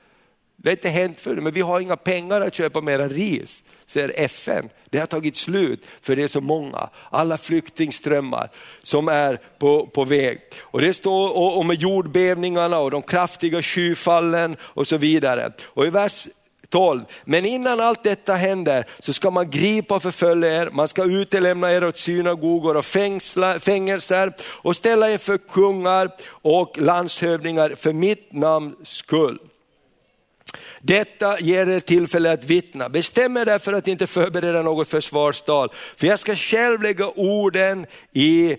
Det har inte hänt förut, men vi har inga pengar att köpa mera ris säger FN, det har tagit slut för det är så många, alla flyktingströmmar som är på, på väg. Och det står om jordbävningarna och de kraftiga skyfallen och så vidare. Och i vers 12. Men innan allt detta händer så ska man gripa och förfölja er, man ska utelämna er åt synagogor och fängsla, fängelser och ställa er för kungar och landshövdingar för mitt namns skull. Detta ger er tillfälle att vittna. Bestäm er därför att inte förbereda något försvarstal, för jag ska själv lägga orden i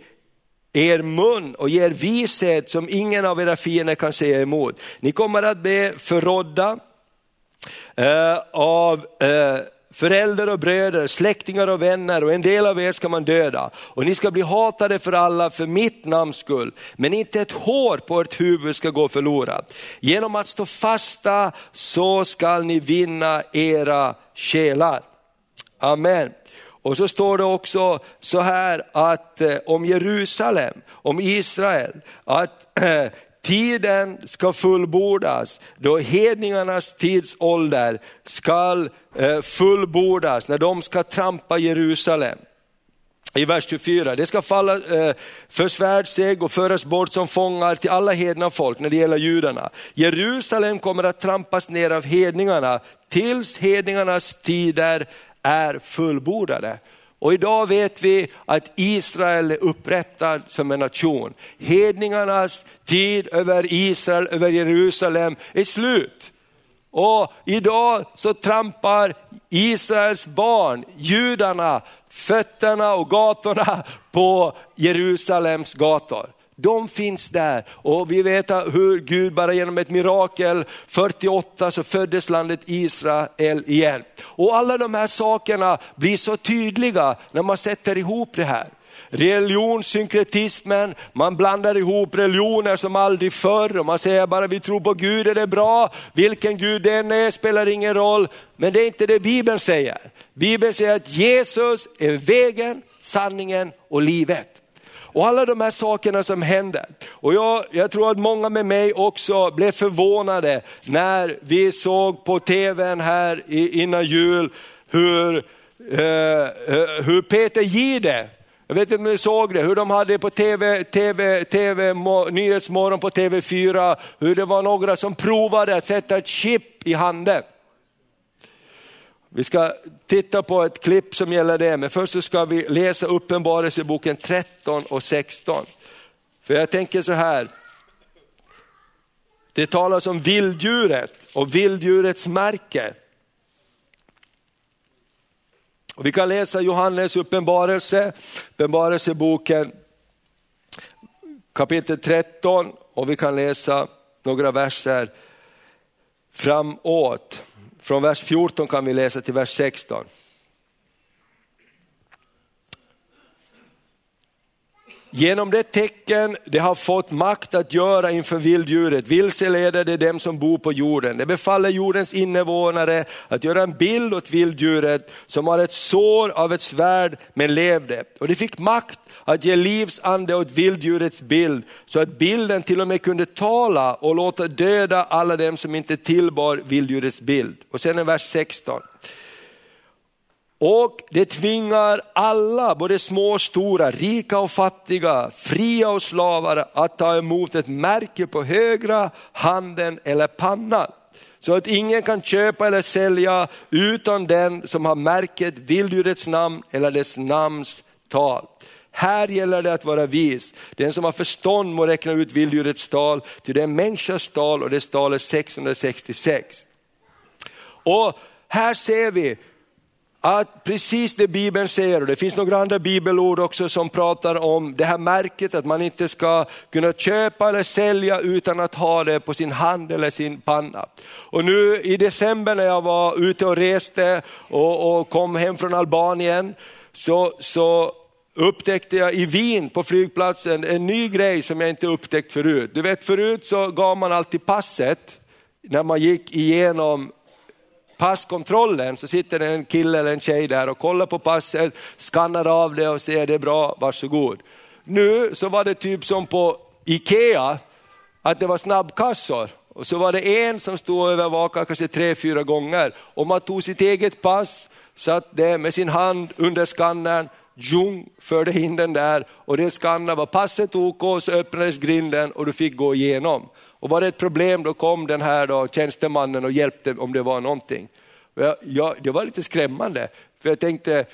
er mun och ger vishet som ingen av era fiender kan säga emot. Ni kommer att bli förrådda eh, av eh, föräldrar och bröder, släktingar och vänner och en del av er ska man döda. Och ni ska bli hatade för alla för mitt namns skull. Men inte ett hår på ert huvud ska gå förlorat. Genom att stå fasta så skall ni vinna era själar. Amen. Och så står det också så här att eh, om Jerusalem, om Israel, att eh, tiden ska fullbordas, då hedningarnas tidsålder ska eh, fullbordas, när de ska trampa Jerusalem. I vers 24, det ska falla eh, för svärdseg och föras bort som fångar till alla hedna folk när det gäller judarna. Jerusalem kommer att trampas ner av hedningarna tills hedningarnas tider är fullbordade. Och idag vet vi att Israel är upprättad som en nation. Hedningarnas tid över Israel, över Jerusalem är slut. Och idag så trampar Israels barn, judarna, fötterna och gatorna på Jerusalems gator. De finns där och vi vet hur Gud bara genom ett mirakel, 48 så föddes landet Israel igen. Och alla de här sakerna blir så tydliga när man sätter ihop det här. religionssynkretismen, man blandar ihop religioner som aldrig förr och man säger bara vi tror på Gud är det bra, vilken Gud den är spelar ingen roll. Men det är inte det Bibeln säger. Bibeln säger att Jesus är vägen, sanningen och livet. Och alla de här sakerna som händer. Och jag, jag tror att många med mig också blev förvånade när vi såg på tvn här innan jul hur, eh, eh, hur Peter Gide, jag vet inte om ni såg det, hur de hade på TV, TV, TV, Nyhetsmorgon på TV4, hur det var några som provade att sätta ett chip i handen. Vi ska titta på ett klipp som gäller det, men först så ska vi läsa Uppenbarelseboken 13 och 16. För jag tänker så här, det talas om vilddjuret och vilddjurets märke. Och vi kan läsa Johannes uppenbarelse, uppenbarelseboken kapitel 13 och vi kan läsa några verser framåt. Från vers 14 kan vi läsa till vers 16. Genom det tecken de har fått makt att göra inför vilddjuret vilseleder de dem som bor på jorden. Det befaller jordens invånare att göra en bild åt vilddjuret som har ett sår av ett svärd men levde. Och de fick makt att ge livsande åt vilddjurets bild så att bilden till och med kunde tala och låta döda alla dem som inte tillbar vilddjurets bild. Och sen är vers 16. Och det tvingar alla, både små och stora, rika och fattiga, fria och slavar att ta emot ett märke på högra handen eller pannan. Så att ingen kan köpa eller sälja utan den som har märket vilddjurets namn eller dess namns tal. Här gäller det att vara vis. Den som har förstånd må räkna ut vilddjurets tal, ty det är en människas tal och dess tal är 666. Och här ser vi att precis det Bibeln säger, och det finns några andra bibelord också som pratar om det här märket, att man inte ska kunna köpa eller sälja utan att ha det på sin hand eller sin panna. Och nu i december när jag var ute och reste och, och kom hem från Albanien, så, så upptäckte jag i Wien på flygplatsen en ny grej som jag inte upptäckt förut. Du vet förut så gav man alltid passet när man gick igenom passkontrollen så sitter det en kille eller en tjej där och kollar på passet, skannar av det och säger det är bra, varsågod. Nu så var det typ som på Ikea, att det var snabbkassor. Och så var det en som stod och övervakade kanske tre, fyra gånger. Och man tog sitt eget pass, satt det med sin hand under skannern, Jung förde in den där och det skannade, var passet OK så öppnades grinden och du fick gå igenom. Och var det ett problem då kom den här då, tjänstemannen och hjälpte om det var någonting. Jag, jag, det var lite skrämmande, för jag tänkte,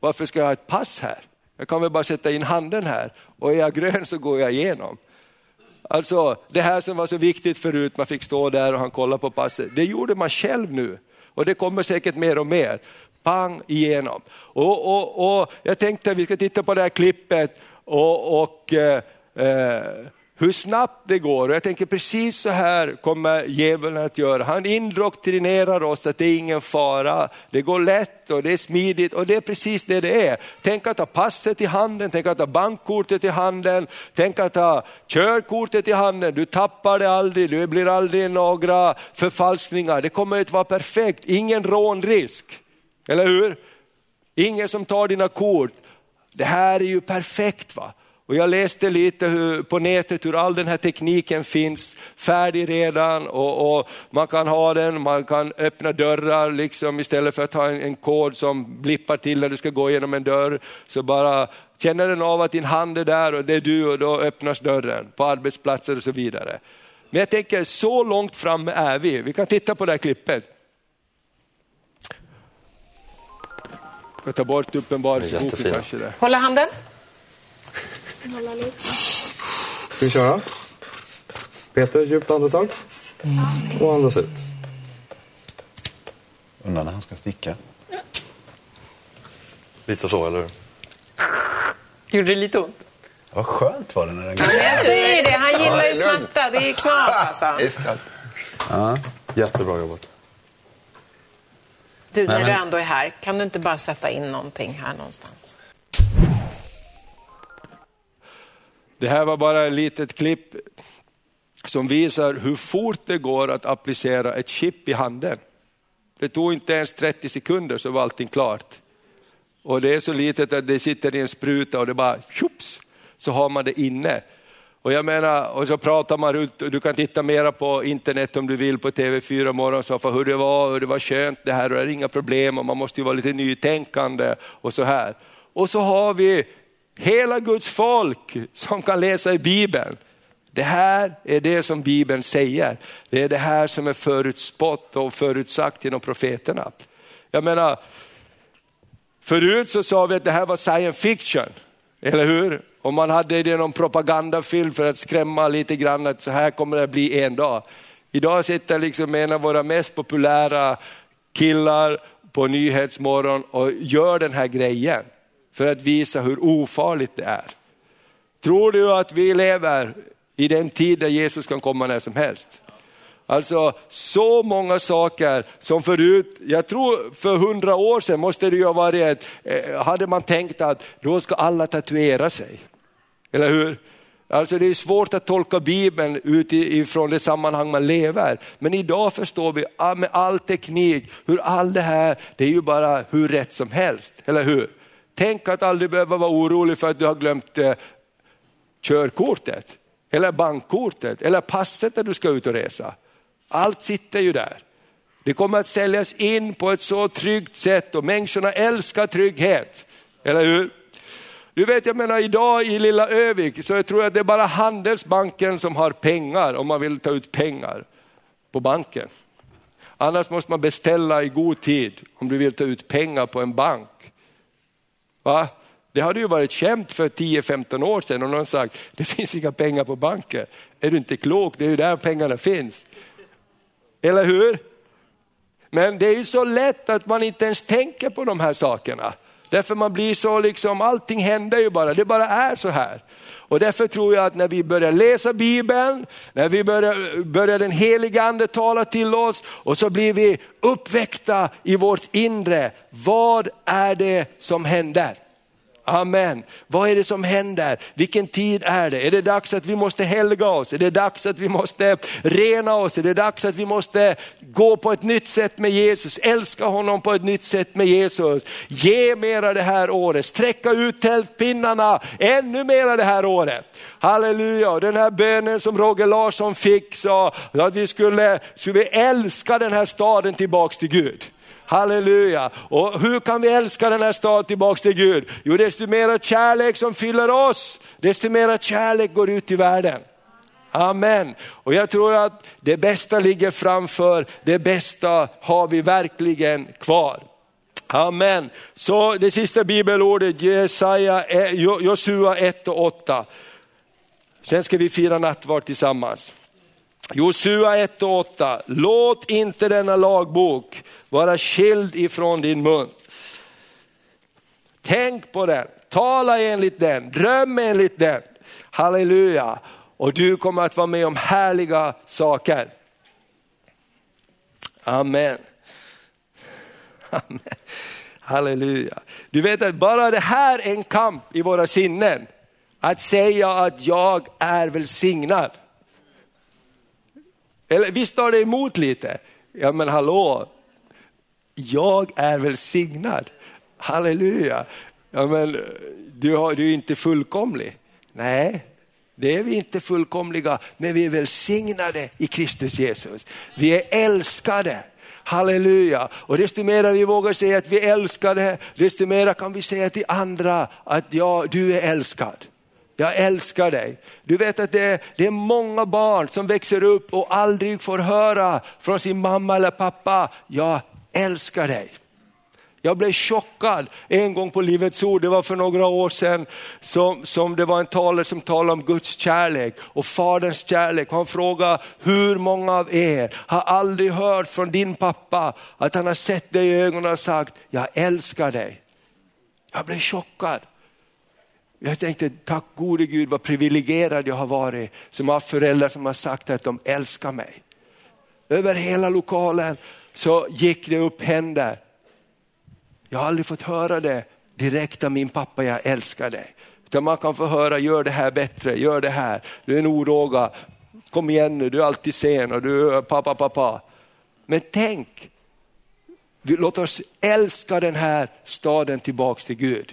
varför ska jag ha ett pass här? Jag kan väl bara sätta in handen här och är jag grön så går jag igenom. Alltså det här som var så viktigt förut, man fick stå där och han kollade på passet, det gjorde man själv nu. Och det kommer säkert mer och mer. Pang igenom. Och, och, och jag tänkte vi ska titta på det här klippet och, och eh, eh hur snabbt det går. Och jag tänker precis så här kommer djävulen att göra. Han indoktrinerar oss att det är ingen fara, det går lätt och det är smidigt och det är precis det det är. Tänk att ha passet i handen, tänk att ha bankkortet i handen, tänk att ha körkortet i handen. Du tappar det aldrig, det blir aldrig några förfalskningar. Det kommer att vara perfekt, ingen rånrisk. Eller hur? Ingen som tar dina kort. Det här är ju perfekt. va? Och jag läste lite hur, på nätet hur all den här tekniken finns färdig redan och, och, man kan ha den, man kan öppna dörrar liksom, istället för att ha en, en, kod som blippar till när du ska gå igenom en dörr. Så bara känner den av att din hand är där och det är du och då öppnas dörren på arbetsplatser och så vidare. Men jag tänker så långt framme är vi. Vi kan titta på det här klippet. Jag tar bort uppenbarelseboken kanske. Där.
Hålla handen.
Ska vi köra? Peter, djupt andetag. Och andas ut.
Undrar när han ska sticka. Lite så, eller hur?
Gjorde det lite ont?
Vad skönt var det när den
gick. Jag säger det, han gillar ju smärta. Det är knas alltså.
Ja, jättebra jobbat.
Du, när du ändå är här, kan du inte bara sätta in någonting här någonstans?
Det här var bara ett litet klipp som visar hur fort det går att applicera ett chip i handen. Det tog inte ens 30 sekunder så var allting klart. Och det är så litet att det sitter i en spruta och det bara tjops, så har man det inne. Och jag menar, och så pratar man ut, du kan titta mera på internet om du vill på TV4 morgonsoffa, hur det var, hur det var skönt det här och det är inga problem och man måste ju vara lite nytänkande och så här. Och så har vi hela Guds folk som kan läsa i Bibeln. Det här är det som Bibeln säger. Det är det här som är förutspått och förutsagt genom profeterna. Jag menar, förut så sa vi att det här var science fiction, eller hur? Och man hade det i någon propagandafilm för att skrämma lite grann att så här kommer det att bli en dag. Idag sitter liksom en av våra mest populära killar på Nyhetsmorgon och gör den här grejen för att visa hur ofarligt det är. Tror du att vi lever i den tid där Jesus kan komma när som helst? Alltså så många saker som förut, jag tror för hundra år sedan måste det ju ha varit, eh, hade man tänkt att då ska alla tatuera sig. Eller hur? Alltså det är svårt att tolka Bibeln utifrån det sammanhang man lever. Men idag förstår vi ah, med all teknik hur allt det här, det är ju bara hur rätt som helst, eller hur? Tänk att aldrig behöva vara orolig för att du har glömt eh, körkortet, eller bankkortet, eller passet när du ska ut och resa. Allt sitter ju där. Det kommer att säljas in på ett så tryggt sätt och människorna älskar trygghet, eller hur? Du vet, jag menar idag i lilla Övik så jag tror jag att det är bara Handelsbanken som har pengar om man vill ta ut pengar på banken. Annars måste man beställa i god tid om du vill ta ut pengar på en bank. Va? Det hade ju varit känt för 10-15 år sedan om någon sagt, det finns inga pengar på banken. Är du inte klok? Det är ju där pengarna finns. Eller hur? Men det är ju så lätt att man inte ens tänker på de här sakerna. Därför man blir så liksom, allting händer ju bara, det bara är så här. Och därför tror jag att när vi börjar läsa Bibeln, när vi börjar, börjar den heliga ande tala till oss och så blir vi uppväckta i vårt inre. Vad är det som händer? Amen. Vad är det som händer? Vilken tid är det? Är det dags att vi måste helga oss? Är det dags att vi måste rena oss? Är det dags att vi måste gå på ett nytt sätt med Jesus? Älska honom på ett nytt sätt med Jesus. Ge mera det här året, sträcka ut tältpinnarna ännu mera det här året. Halleluja, den här bönen som Roger Larsson fick sa att vi skulle, skulle vi älska den här staden tillbaks till Gud. Halleluja! Och hur kan vi älska den här staden tillbaks till Gud? Jo, desto mera kärlek som fyller oss, desto mera kärlek går ut i världen. Amen. Och jag tror att det bästa ligger framför, det bästa har vi verkligen kvar. Amen. Så det sista bibelordet, Jesaja, eh, Josua 1 och 8. Sen ska vi fira nattvard tillsammans. Josua 1 och 8. Låt inte denna lagbok vara skild ifrån din mun. Tänk på den, tala enligt den, dröm enligt den. Halleluja. Och du kommer att vara med om härliga saker. Amen. Amen. Halleluja. Du vet att bara det här är en kamp i våra sinnen. Att säga att jag är välsignad. Eller visst tar det emot lite? Ja men hallå, jag är välsignad. Halleluja. Ja, men, du, har, du är inte fullkomlig. Nej, det är vi inte fullkomliga, men vi är välsignade i Kristus Jesus. Vi är älskade. Halleluja! Och desto mer vi vågar säga att vi är älskade, desto mer kan vi säga till andra att ja, du är älskad. Jag älskar dig. Du vet att det, det, är många barn som växer upp och aldrig får höra från sin mamma eller pappa, jag älskar dig. Jag blev chockad en gång på Livets Ord, det var för några år sedan, som, som det var en talare som talade om Guds kärlek och Faderns kärlek. Han frågade, hur många av er har aldrig hört från din pappa att han har sett dig i ögonen och sagt, jag älskar dig. Jag blev chockad. Jag tänkte, tack gode Gud vad privilegierad jag har varit som har föräldrar som har sagt att de älskar mig. Över hela lokalen så gick det upp händer. Jag har aldrig fått höra det direkt av min pappa, jag älskar dig. Utan man kan få höra, gör det här bättre, gör det här. Du är en oråga, kom igen nu, du är alltid sen och du är pappa, pappa. Men tänk, låt oss älska den här staden tillbaks till Gud.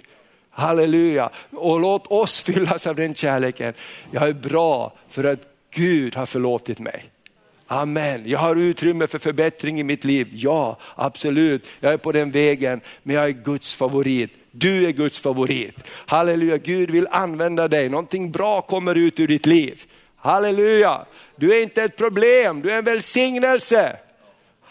Halleluja, och låt oss fyllas av den kärleken. Jag är bra för att Gud har förlåtit mig. Amen. Jag har utrymme för förbättring i mitt liv. Ja, absolut. Jag är på den vägen, men jag är Guds favorit. Du är Guds favorit. Halleluja, Gud vill använda dig. Någonting bra kommer ut ur ditt liv. Halleluja, du är inte ett problem, du är en välsignelse.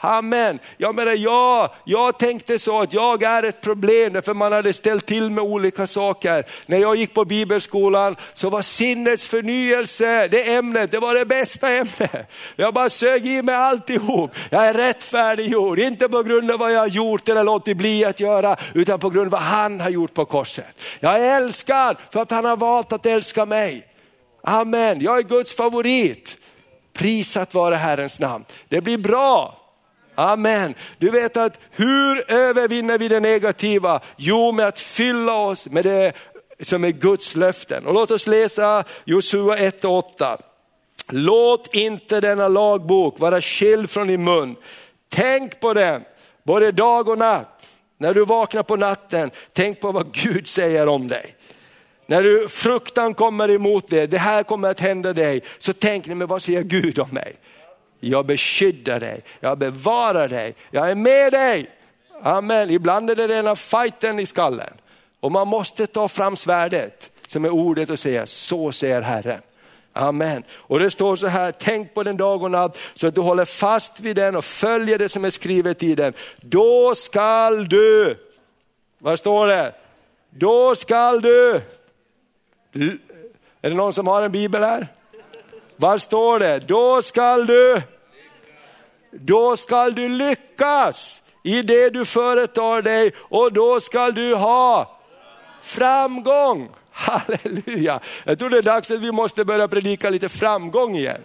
Amen. Jag menar, ja, jag tänkte så att jag är ett problem därför man hade ställt till med olika saker. När jag gick på bibelskolan så var sinnets förnyelse det ämnet, det var det bästa ämnet. Jag bara sög i mig alltihop. Jag är rättfärdiggjord, inte på grund av vad jag har gjort eller låtit bli att göra, utan på grund av vad han har gjort på korset. Jag är älskad för att han har valt att älska mig. Amen, jag är Guds favorit. Prisat vare Herrens namn. Det blir bra. Amen. Du vet att hur övervinner vi det negativa? Jo, med att fylla oss med det som är Guds löften. Och låt oss läsa Josua 1 och 8. Låt inte denna lagbok vara skild från din mun. Tänk på den, både dag och natt. När du vaknar på natten, tänk på vad Gud säger om dig. När du, fruktan kommer emot dig, det här kommer att hända dig, så tänk, men vad säger Gud om mig? Jag beskyddar dig, jag bevarar dig, jag är med dig. Amen. Ibland är det rena fighten i skallen och man måste ta fram svärdet som är ordet och säga, så säger Herren. Amen. Och det står så här, tänk på den dag och natt så att du håller fast vid den och följer det som är skrivet i den. Då skall du, vad står det? Då skall du, är det någon som har en bibel här? Vad står det? Då skall du, då skall du lyckas i det du företar dig och då skall du ha framgång. Halleluja! Jag tror det är dags att vi måste börja predika lite framgång igen.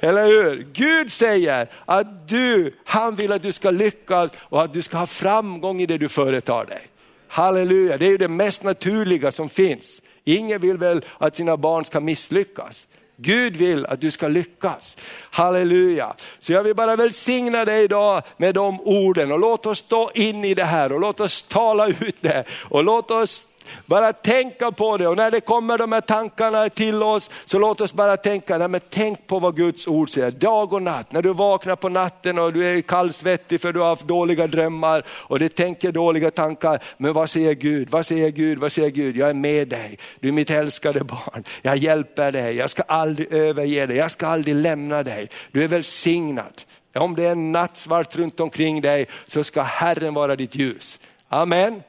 Eller hur? Gud säger att du, han vill att du ska lyckas och att du ska ha framgång i det du företar dig. Halleluja, det är ju det mest naturliga som finns. Ingen vill väl att sina barn ska misslyckas. Gud vill att du ska lyckas. Halleluja. Så jag vill bara välsigna dig idag med de orden och låt oss stå in i det här och låt oss tala ut det och låt oss bara tänka på det och när det kommer de här tankarna till oss så låt oss bara tänka, nej men tänk på vad Guds ord säger, dag och natt. När du vaknar på natten och du är kallsvettig för du har haft dåliga drömmar och du tänker dåliga tankar. Men vad säger Gud, vad säger Gud, vad säger Gud? Jag är med dig, du är mitt älskade barn. Jag hjälper dig, jag ska aldrig överge dig, jag ska aldrig lämna dig. Du är välsignad. Om det är nattsvart runt omkring dig så ska Herren vara ditt ljus. Amen.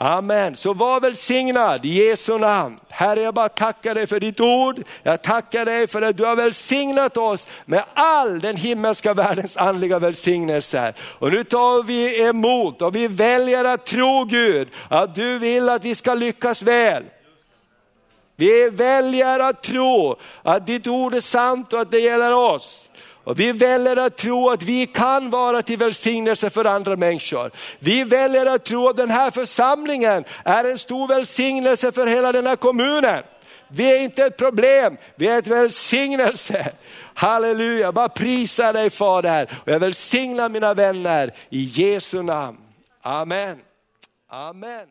Amen. Så var välsignad i Jesu namn. Herre, jag bara tackar dig för ditt ord. Jag tackar dig för att du har välsignat oss med all den himmelska världens andliga välsignelser. Och nu tar vi emot och vi väljer att tro Gud, att du vill att vi ska lyckas väl. Vi väljer att tro att ditt ord är sant och att det gäller oss. Och vi väljer att tro att vi kan vara till välsignelse för andra människor. Vi väljer att tro att den här församlingen är en stor välsignelse för hela den här kommunen. Vi är inte ett problem, vi är ett välsignelse. Halleluja, bara prisa dig Fader. Och jag välsignar mina vänner i Jesu namn. Amen. Amen.